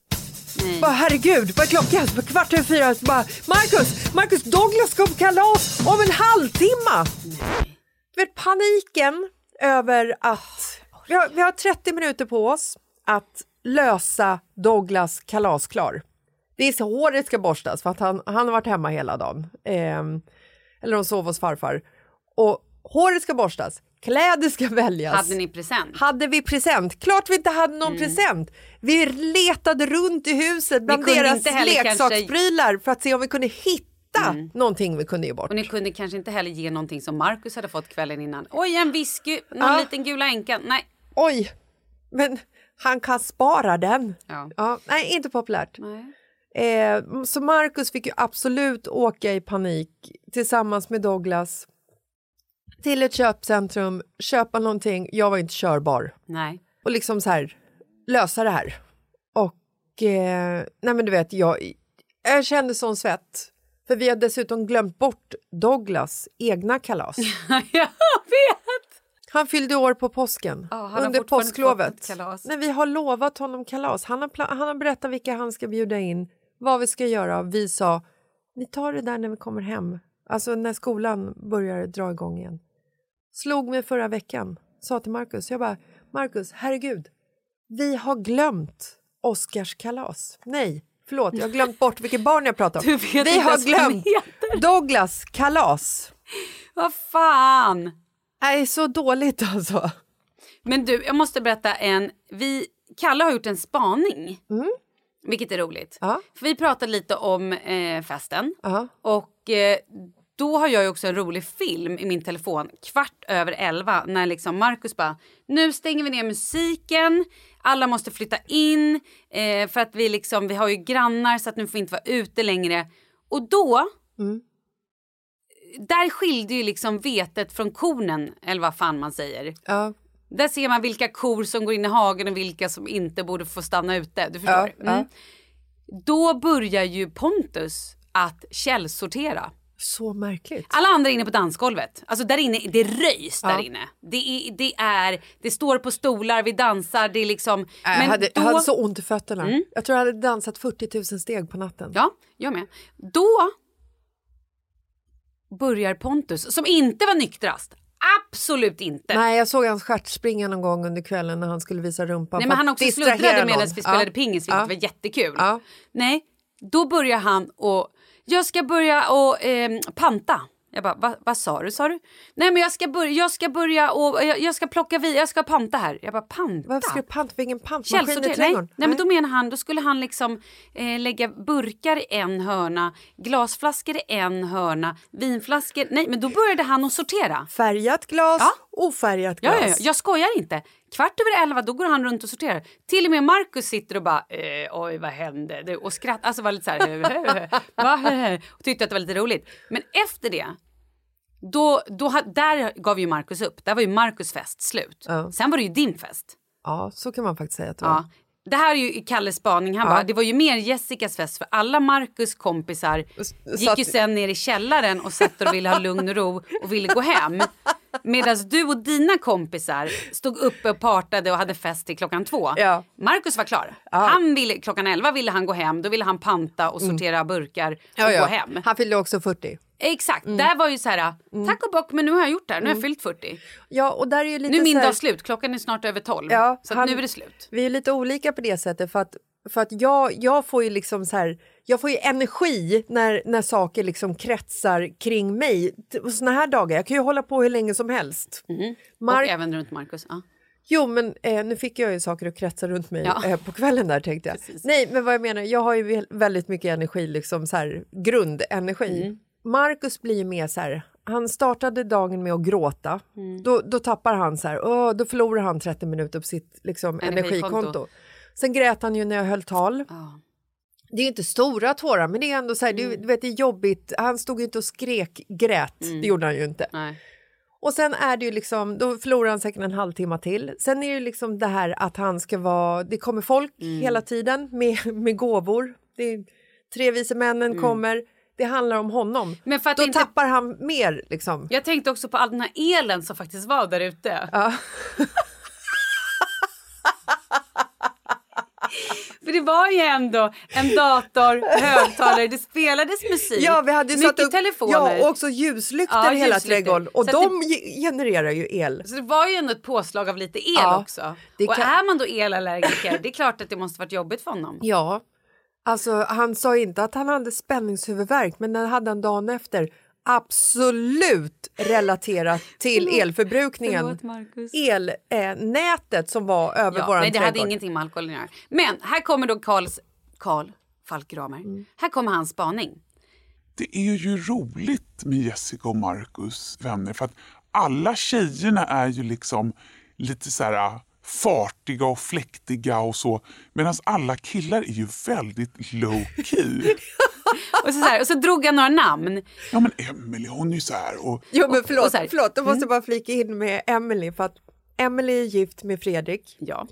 Nej. Bara, herregud, vad är klockan? Kvart över fyra. Så bara, Marcus, Marcus Douglas ska på kalas om en halvtimme! Vet, paniken över att... Vi har, vi har 30 minuter på oss att lösa Douglas kalasklar. Det är så håret ska borstas för att han, han har varit hemma hela dagen. Ehm, eller de sov hos farfar. Och håret ska borstas, kläder ska väljas. Hade ni present? Hade vi present? Klart vi inte hade någon present. Vi letade runt i huset bland deras heller kanske- leksaksprylar för att se om vi kunde hitta någonting vi kunde ge bort. Och ni kunde kanske inte heller ge någonting som Markus hade fått kvällen innan. Oj, en whisky, någon Ja. liten gula änkan. Nej. Oj, men han kan spara den. Ja. nej, inte populärt. Nej. Eh, så Marcus fick ju absolut åka i panik tillsammans med Douglas till ett köpcentrum, köpa någonting. Jag var inte körbar. Nej. Och liksom så här, lösa det här. Och eh, nej men du vet, jag, jag kände sån svett. För vi har dessutom glömt bort Douglas egna kalas. jag vet! Han fyllde år på påsken, Ja, under påsklovet. Nej, vi har lovat honom kalas. Han har, han har berättat vilka han ska bjuda in, vad vi ska göra. Vi sa, vi tar det där när vi kommer hem. Alltså när skolan börjar dra igång igen. Slog mig förra veckan, sa till Markus, jag bara, Markus, herregud, vi har glömt Oscars kalas. Nej, förlåt, jag har glömt bort vilket barn jag pratar om. Vi har glömt. Douglas kalas. Vad fan! Nej, så dåligt alltså. Men du, jag måste berätta en... Vi, Kalle har gjort en spaning. Mm. Vilket är roligt. Ja. För vi pratade lite om eh, festen. Ja. Och eh, då har jag ju också en rolig film i min telefon kvart över elva när liksom Marcus bara nu stänger vi ner musiken, alla måste flytta in eh, för att vi liksom vi har ju grannar så att nu får vi inte vara ute längre. Och då Mm. Där skilde ju liksom vetet från kornen eller vad fan man säger. Ja. Där ser man vilka kor som går in i hagen och vilka som inte borde få stanna ute. Du förstår? Ja. Mm. Då börjar ju Pontus att källsortera. Så märkligt. Alla andra är inne på dansgolvet. Alltså där inne, det röjs Ja. där inne. Det är, det är, det står på stolar, vi dansar, det är liksom... Äh, jag, hade, då, jag hade så ont i fötterna. Mm. Jag tror jag hade dansat 40 000 steg på natten. Ja, jag med. Då börjar Pontus, som inte var nyktrast, absolut inte. Nej, jag såg hans stjärt springa någon gång under kvällen när han skulle visa rumpan. Nej, men han också sluddrade medan vi spelade Ja. pingis, vilket Ja. var jättekul. Ja. Nej, då börjar han och jag ska börja och eh, panta. Jag bara, "Va- vad sa du? Sa du? Nej men jag ska börja, jag ska börja och jag, jag ska plocka vid, jag ska panta här. Jag bara, panta? Varför ska du panta? För ingen pantmaskin i Källsortering? Nej, trädgården? nej men då menar han, då skulle han liksom eh, lägga burkar i en hörna, glasflaskor i en hörna, vinflaskor, nej men då började han att sortera. Färgat glas, Ja. Ofärgat glas. ja, ja, jag skojar inte. Kvart över elva då går han runt och sorterar. Till och med Markus sitter och bara eh, oj vad hände? Det- Och skrattar, alltså var lite så här och tyckte att det var lite roligt. Men efter det då, då, där gav ju Markus upp. Där var ju Markus fest slut. Ja. Sen var det ju din fest. Ja, så kan man faktiskt säga att det var. Ja. Det här är ju Kalles spaning. Han Ja. bara, det var ju mer Jessicas fest för alla Markus kompisar gick ju sen ner i källaren och satt och ville ha lugn och ro och ville gå hem. Medan du och dina kompisar stod uppe och partade och hade fest till klockan två. Ja. Markus var klar. Han ville, klockan elva ville han gå hem, då ville han panta och sortera burkar och Mm. Ja, ja. gå hem. Han fyllde också 40. Exakt, Mm. där var ju så här, tack och bock men nu har jag gjort det här, nu har jag fyllt 40. Ja, och där är ju lite Nu är min så här- dag slut, klockan är snart över 12. Ja, så han- nu är det slut. Vi är lite olika på det sättet för att, för att jag, jag får ju liksom så här, jag får ju energi när, när saker liksom kretsar kring mig. Såna här dagar, jag kan ju hålla på hur länge som helst. Mark- Och även runt Markus. Ja. Jo, men eh, nu fick jag ju saker att kretsa runt mig Ja. eh, på kvällen där tänkte jag. Nej, men vad jag menar, jag har ju väl- väldigt mycket energi, liksom så här grundenergi. Mm. Marcus blir ju mer så här, han startade dagen med att gråta. Mm. Då, då tappar han så här, åh, då förlorar han 30 minuter på sitt liksom, Energikonto. energikonto. Sen grät han ju när jag höll tal. Ja. Det är inte stora tårar, men det är ändå så här, Mm. du, du vet, det är jobbigt. Han stod ju inte och skrek, grät, det gjorde han ju inte. Nej. Och sen är det ju liksom, då förlorar han säkert en halvtimme till. Sen är det ju liksom det här att han ska vara, det kommer folk Mm. hela tiden med, med gåvor. Det är, tre vise männen kommer, det handlar om honom. Mm. Men för att då inte- tappar han mer liksom. Jag tänkte också på all den här elen som faktiskt var där ute. Ja. För det var ju ändå en dator, högtalare, det spelades musik. Ja, vi hade ju mycket satt upp, telefoner. Ja, och också ljuslyktor Ja, i hela trädgården. Och Så de ge- genererar ju el. Så det var ju ändå ett påslag av lite el Ja, också. det och kan- är man då elallergiker, det är klart att det måste varit jobbigt för honom. Ja, alltså han sa inte att han hade spänningshuvudvärk, men den hade han dagen efter absolut relaterat till elförbrukningen. Elnätet som var över Ja, våran nej, det hade trädgård. ingenting med alkoholen att göra. Men här kommer då Karls, Karl Falk Gramer. Mm. Här kommer hans spaning. Det är ju roligt med Jessica och Marcus vänner för att alla tjejerna är ju liksom lite så här äh, fartiga och fläktiga och så medan alla killar är ju väldigt low key. Och så, så här, och så drog jag några namn. Ja men Emily hon är ju så här och Jo, men och förlåt, så här- förlåt då måste Mm. jag bara flika in med Emily för att Emily är gift med Fredrik. Ja.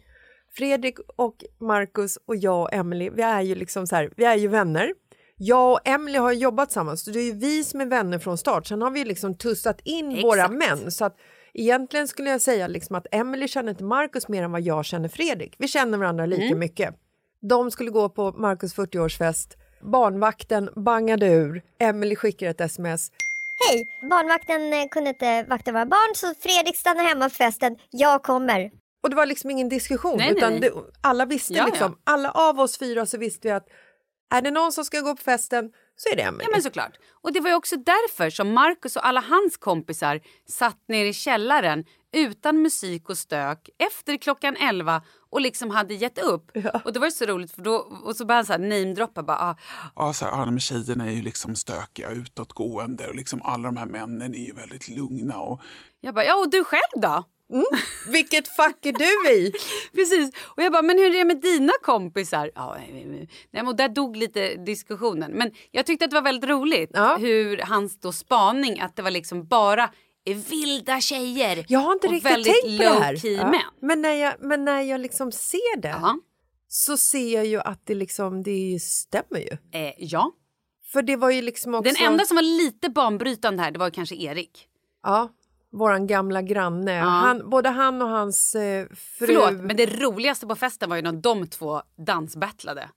Fredrik och Marcus och jag och Emily, vi är ju liksom så här, vi är ju vänner. Jag och Emily har jobbat tillsammans, så det är ju vi som är vänner från start. Sen har vi liksom tussat in Exakt. våra män. Så att egentligen skulle jag säga liksom att Emily känner inte Marcus mer än vad jag känner Fredrik. Vi känner varandra lika Mm. mycket. De skulle gå på Marcus 40-årsfest. Barnvakten bangade ur. Emily skickar ett sms. Hej! Barnvakten eh, kunde inte vakta våra barn så Fredrik stannar hemma på festen. Jag kommer. Och det var liksom ingen diskussion, Nej, utan nej. Det, alla visste Ja, liksom, ja. alla av oss fyra så visste vi att är det någon som ska gå på festen så är det Emelie. Ja men såklart. Och det var ju också därför som Marcus och alla hans kompisar satt nere i källaren utan musik och stök efter klockan 11 och liksom hade gett upp. Och det var ju så roligt för då och så började han så här namedroppa bara ah, Ja, så här, ja, men tjejerna är ju liksom stökiga, utåtgående och liksom alla de här männen är ju väldigt lugna. Och... Jag bara, ja och du själv då? Vilket fack är du i? Precis. Och jag bara, men hur är det med dina kompisar? Ja, nej, men och där dog lite diskussionen. Men jag tyckte att det var väldigt roligt hur hans då spaning att det var liksom bara vilda tjejer. Jag har inte och riktigt väldigt tänkt på det här. Ja. män. Men, när jag, men när jag liksom ser det så ser jag ju att det, liksom, det stämmer ju. Eh, ja. För det var ju liksom också... Den enda som var lite banbrytande här det var kanske Erik. Ja, våran gamla granne. Han, både han och hans eh, fru... Förlåt, men det roligaste på festen var ju när de två dansbattlade.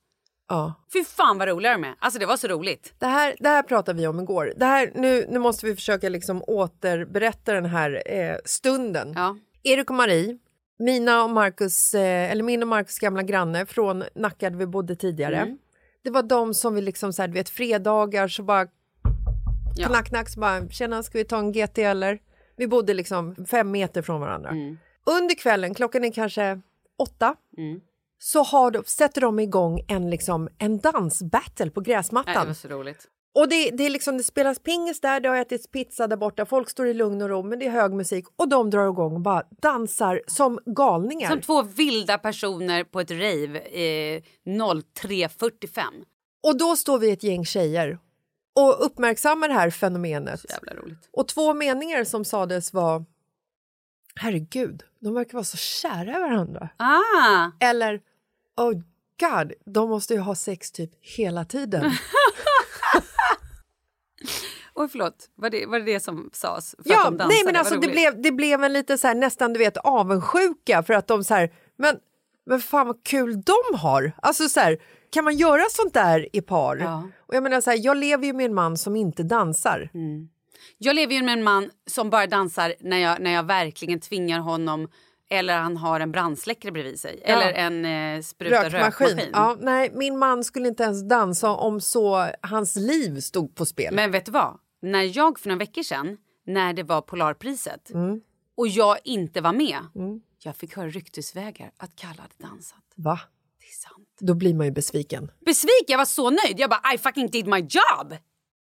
Ja. Fy fan vad roliga de är. Alltså det var så roligt. Det här, det här pratade vi om igår. Det här, nu, nu måste vi försöka liksom återberätta den här eh, stunden. Erik och Marie, mina och Marcus, eh, eller min och Marcus gamla granne från Nacka där vi bodde tidigare. Mm. Det var de som vi liksom så här, du vet fredagar så bara Ja. knack knack så bara tjena ska vi ta en GT eller? Vi bodde liksom fem meter från varandra. Mm. Under kvällen, klockan är kanske åtta, Mm. Så har de, sätter de igång en, liksom, en dansbattle på gräsmattan. Nej, det var så roligt. Och det, det, är liksom, det spelas pingis där, det har ätits pizza där borta, folk står i lugn och ro, men det är hög musik och de drar igång och bara dansar som galningar. Som två vilda personer på ett rave eh, 03.45. Och då står vi ett gäng tjejer och uppmärksammar det här fenomenet. Så jävla roligt. Och två meningar som sades var Herregud, de verkar vara så kära i varandra. Ah. Eller Oh God, de måste ju ha sex typ hela tiden. Oj, förlåt. Var det, var det det som sades? För att ja, de dansade? nej men alltså det blev, det blev en lite så här, nästan du vet avundsjuka för att de så här, men, men fan vad kul de har. Alltså så här, kan man göra sånt där i par? Och jag menar så här, jag lever ju med en man som inte dansar. Jag lever ju med en man som bara dansar när jag, när jag verkligen tvingar honom eller han har en brandsläckare bredvid sig. Ja. Eller en eh, spruta rökmaskin. Ja, nej, min man skulle inte ens dansa om så hans liv stod på spel. Men vet du vad? När jag för några veckor sedan, när det var Polarpriset Mm. och jag inte var med, jag fick höra ryktesvägar att Kalle hade dansat. Va? Då blir man ju besviken. Besviken, jag var så nöjd. Jag bara I fucking did my job.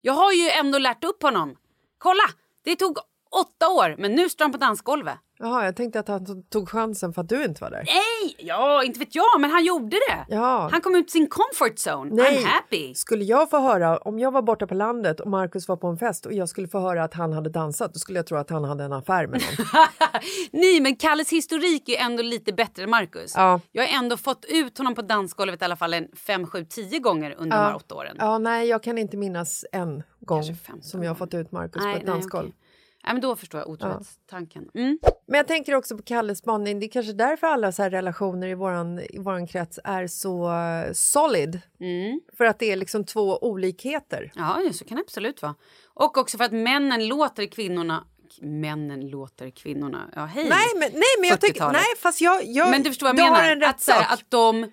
Jag har ju ändå lärt upp honom. Kolla, det tog åtta år men nu står han på dansgolvet. Jaha, jag tänkte att han tog chansen för att du inte var där. Nej, ja inte vet jag men han gjorde det. Ja. Han kom ut sin comfort zone. Nej, I'm happy. skulle jag få höra, om jag var borta på landet och Markus var på en fest och jag skulle få höra att han hade dansat, då skulle jag tro att han hade en affär med någon. Nej men Kalles historik är ändå lite bättre än Marcus. Ja. Jag har ändå fått ut honom på dansgolvet i alla fall en 5, 7, 10 gånger under de här åtta åren. Ja, nej, jag kan inte minnas en gång som jag har fått ut Markus på ett nej, dansgolv. Nej, men då förstår jag otrohetstanken. Mm. Men jag tänker också på Kalles spaning. Det är kanske därför alla så här relationer i våran, i våran krets är så solid. För att det är liksom två olikheter. Ja, ja, så kan det absolut vara. Och också för att männen låter kvinnorna... Männen låter kvinnorna... Ja, hej! Nej, men, nej, men jag tycker... 40-talet. Nej, fast jag... jag Men du förstår vad jag menar? att, så här, att de...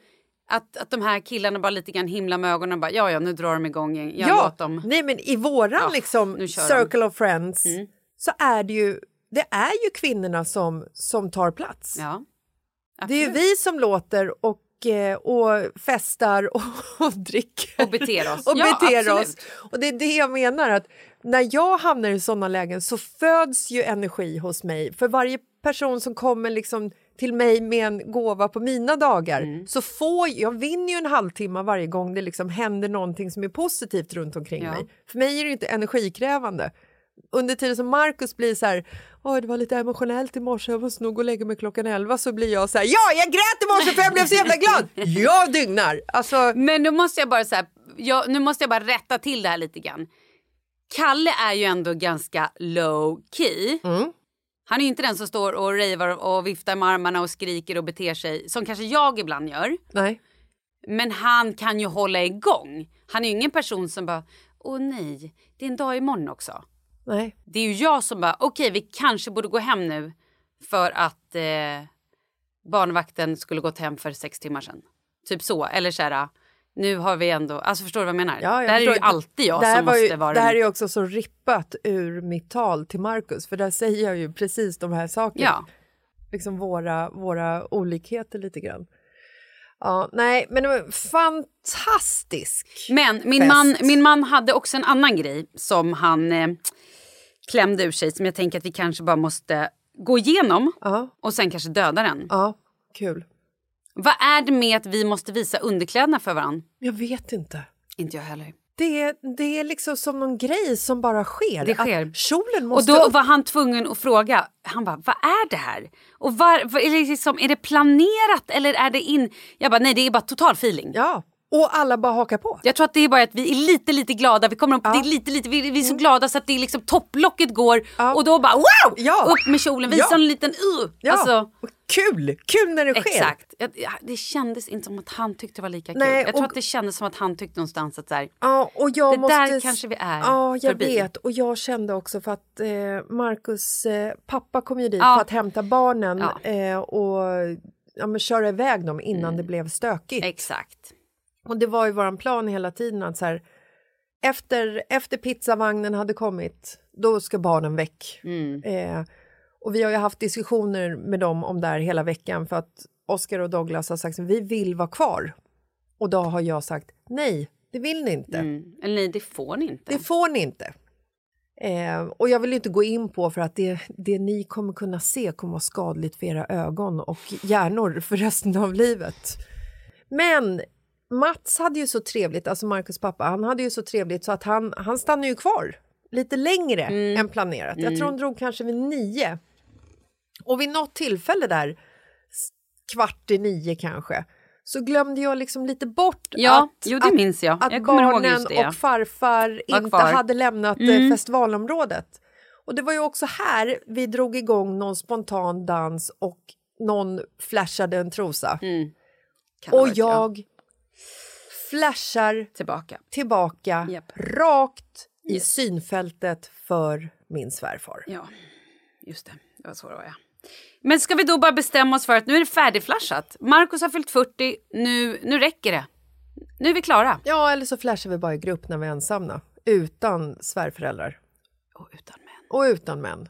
Att, att de här killarna bara lite grann himlar med ögonen och bara ja, ja, nu drar de igång. Jag ja, låt dem. nej men i våran Ja, liksom kör de. Mm. circle of friends så är det ju, det är ju kvinnorna som, som tar plats. Ja. Det är ju vi som låter och, eh, och festar och, och dricker. Och beter oss. och Ja, beter oss. Och det är det jag menar att när jag hamnar i sådana lägen så föds ju energi hos mig. För varje person som kommer liksom till mig med en gåva på mina dagar Mm. så får jag vinner ju en halvtimme varje gång det liksom händer någonting som är positivt runt omkring Ja. mig. För mig är det inte energikrävande. Under tiden som Markus blir så här, Åh, det var lite emotionellt i morse, jag måste nog gå och lägga mig klockan 11, så blir jag så här, ja, jag grät i morse för jag blev så jävla glad! Jag dygnar! Alltså, Men då måste jag bara säga, jag, nu måste jag bara rätta till det här lite grann. Kalle är ju ändå ganska low key. Mm. Han är inte den som står och ravar och viftar med armarna och skriker och beter sig som kanske jag ibland gör. nej. Men han kan ju hålla igång. Han är ju ingen person som bara, åh nej, det är en dag imorgon också. Nej. Det är ju jag som bara, okej vi kanske borde gå hem nu för att eh, barnvakten skulle gått hem för sex timmar sedan. Typ så, eller så här, nu har vi ändå, alltså förstår du vad jag menar? Ja, jag det här är ju alltid jag som var ju, måste vara Det här är ju också så rippat ur mitt tal till Markus för där säger jag ju precis de här sakerna. Ja. Liksom våra, våra olikheter lite grann. Ja, nej, men det var fantastisk Men min fest. man, min man hade också en annan grej som han eh, klämde ur sig som jag tänker att vi kanske bara måste gå igenom och sen kanske döda den. Ja, kul. Vad är det med att vi måste visa underkläderna för varandra? Jag vet inte. Inte jag heller. Det är, det är liksom som någon grej som bara sker. Det sker. Att kjolen Och måste då upp. var han tvungen att fråga, han bara, vad är det här? Och var, var, är, det liksom, är det planerat eller är det in... Jag bara, nej det är bara total feeling. Ja, och alla bara hakar på. Jag tror att det är bara att vi är lite, lite glada. Vi kommer upp, det är lite, lite, vi, vi är så glada så att det är liksom topplocket går och då bara wow! Ja. Upp med kjolen, visa Ja. en liten uh! Ja. Alltså, Kul! Kul när det sker. exakt. Ja, det kändes inte som att han tyckte det var lika kul. Nej, jag tror och- att det kändes som att han tyckte någonstans att så här, Ja, och jag det måste... där kanske vi är Ja, jag förbi. vet. Och jag kände också för att eh, Marcus eh, pappa kom ju dit Ja. för att hämta barnen Ja. eh, och ja, men köra iväg dem innan Mm. det blev stökigt. Exakt. Och det var ju våran plan hela tiden att så här, efter, efter pizzavagnen hade kommit, då ska barnen väck. Mm. Eh, och vi har ju haft diskussioner med dem om det här hela veckan för att Oscar och Douglas har sagt att vi vill vara kvar. Och då har jag sagt nej, det vill ni inte. Mm. Eller nej, det får ni inte. Det får ni inte. Eh, och jag vill inte gå in på för att det, det ni kommer kunna se kommer vara skadligt för era ögon och hjärnor för resten av livet. Men Mats hade ju så trevligt, alltså Marcus pappa, han hade ju så trevligt så att han, han stannade ju kvar lite längre än planerat. Jag tror han drog kanske vid nio. Och vid något tillfälle där, kvart i nio kanske, så glömde jag liksom lite bort Ja, att, jo, det att, minns jag. att Jag barnen det, ja. och farfar Var inte kvar. hade lämnat eh, Mm. festivalområdet. Och det var ju också här vi drog igång någon spontan dans och någon flashade en trosa. Mm. Och jag flashar Tillbaka. tillbaka Japp. rakt i Yes. synfältet för min svärfar. Ja, just det. Det var så det var, ja. Men ska vi då bara bestämma oss för att nu är det färdigflashat? Marcus har fyllt 40, nu, nu räcker det. Nu är vi klara. Ja, eller så flashar vi bara i grupp när vi är ensamma, utan svärföräldrar. Och utan män. Och utan män.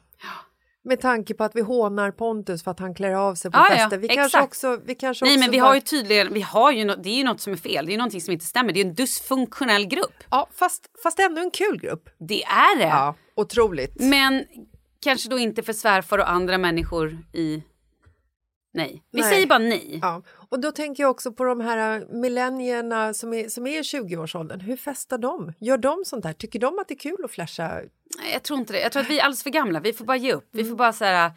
Med tanke på att vi hånar Pontus för att han klär av sig på Ja, ja, fester. Vi kanske exakt. också... Vi kanske Nej också men vi bara- har ju tydligen, vi har ju, nå- det är ju något som är fel, det är ju någonting som inte stämmer. Det är en dysfunktionell grupp. Ja, fast, fast ändå en kul grupp. Det är det. Ja, otroligt. Men kanske då inte för svärfar och andra människor i... Nej, vi Nej. säger bara nej. Ja. Och då tänker jag också på de här millenierna som är, som är i 20-årsåldern. Hur festar de? Gör de sånt här? Tycker de att det är kul att flasha? Nej, Jag tror inte det. Jag tror att vi är alldeles för gamla. Vi får bara ge upp. Vi får bara säga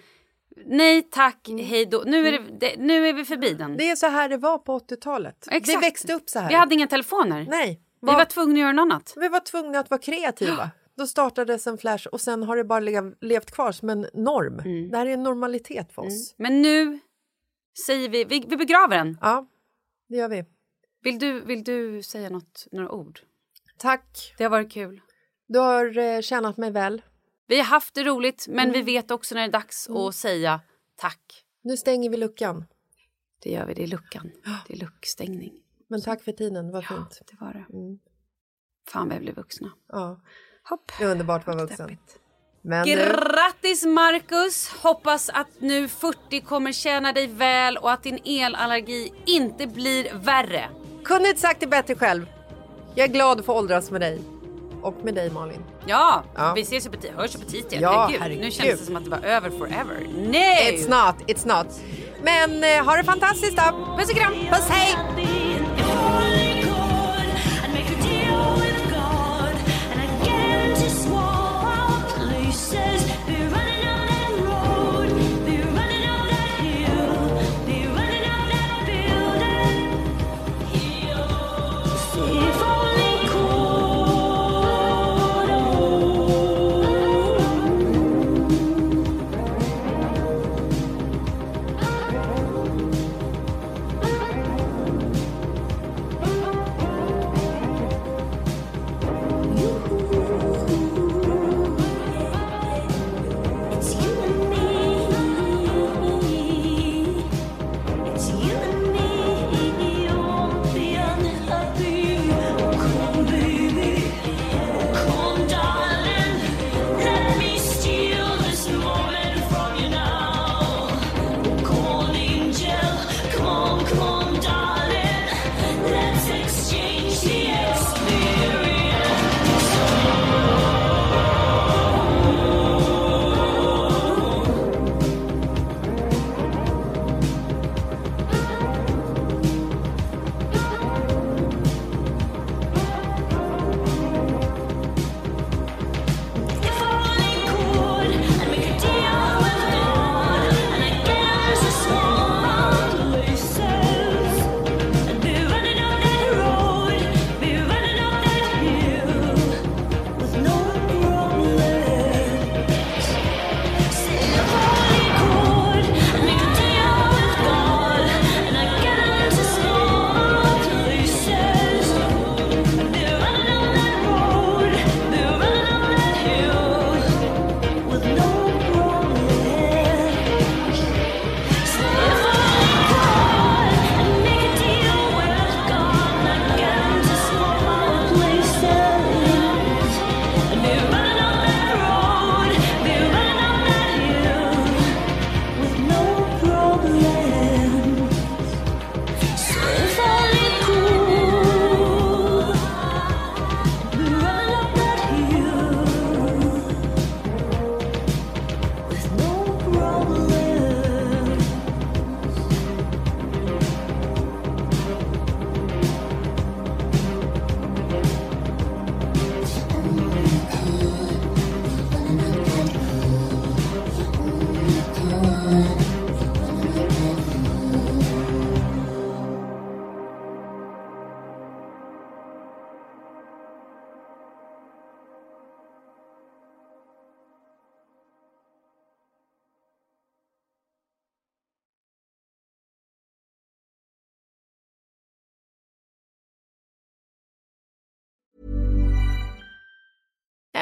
nej tack, hej då. Nu är, det, det, nu är vi förbi den. Det är så här det var på 80-talet. Vi Exakt. växte upp så här. Vi hade inga telefoner. Nej. Vi var tvungna att göra något annat. Vi var tvungna att vara kreativa. Då startades en flash och sen har det bara lev, levt kvar som en norm. Mm. Det här är en normalitet för oss. Men nu säger vi, vi, vi begraver den. Ja, det gör vi. Vill du, vill du säga något, några ord? Tack. Det har varit kul. Du har eh, tjänat mig väl. Vi har haft det roligt, men Mm. vi vet också när det är dags att säga tack. Nu stänger vi luckan. Det gör vi, det är luckan. Det är luckstängning. Men tack för tiden, det var fint. Det var det. Mm. Fan vad vi blev vuxna. Ja. Hopp. Det är underbart att vara vuxen. Men nu, Grattis Marcus! Hoppas att nu 40 kommer tjäna dig väl och att din elallergi inte blir värre. kunde inte sagt det bättre själv. Jag är glad att få åldras med dig. Och med dig Malin. Ja, Ja. vi ses ju på, hörs ju på tisdag. Ja, herregud. Nu herregud. känns det som att det var över forever. Nej! It's not, it's not. Men eh, ha det fantastiskt då. Puss och kram! Puss hej!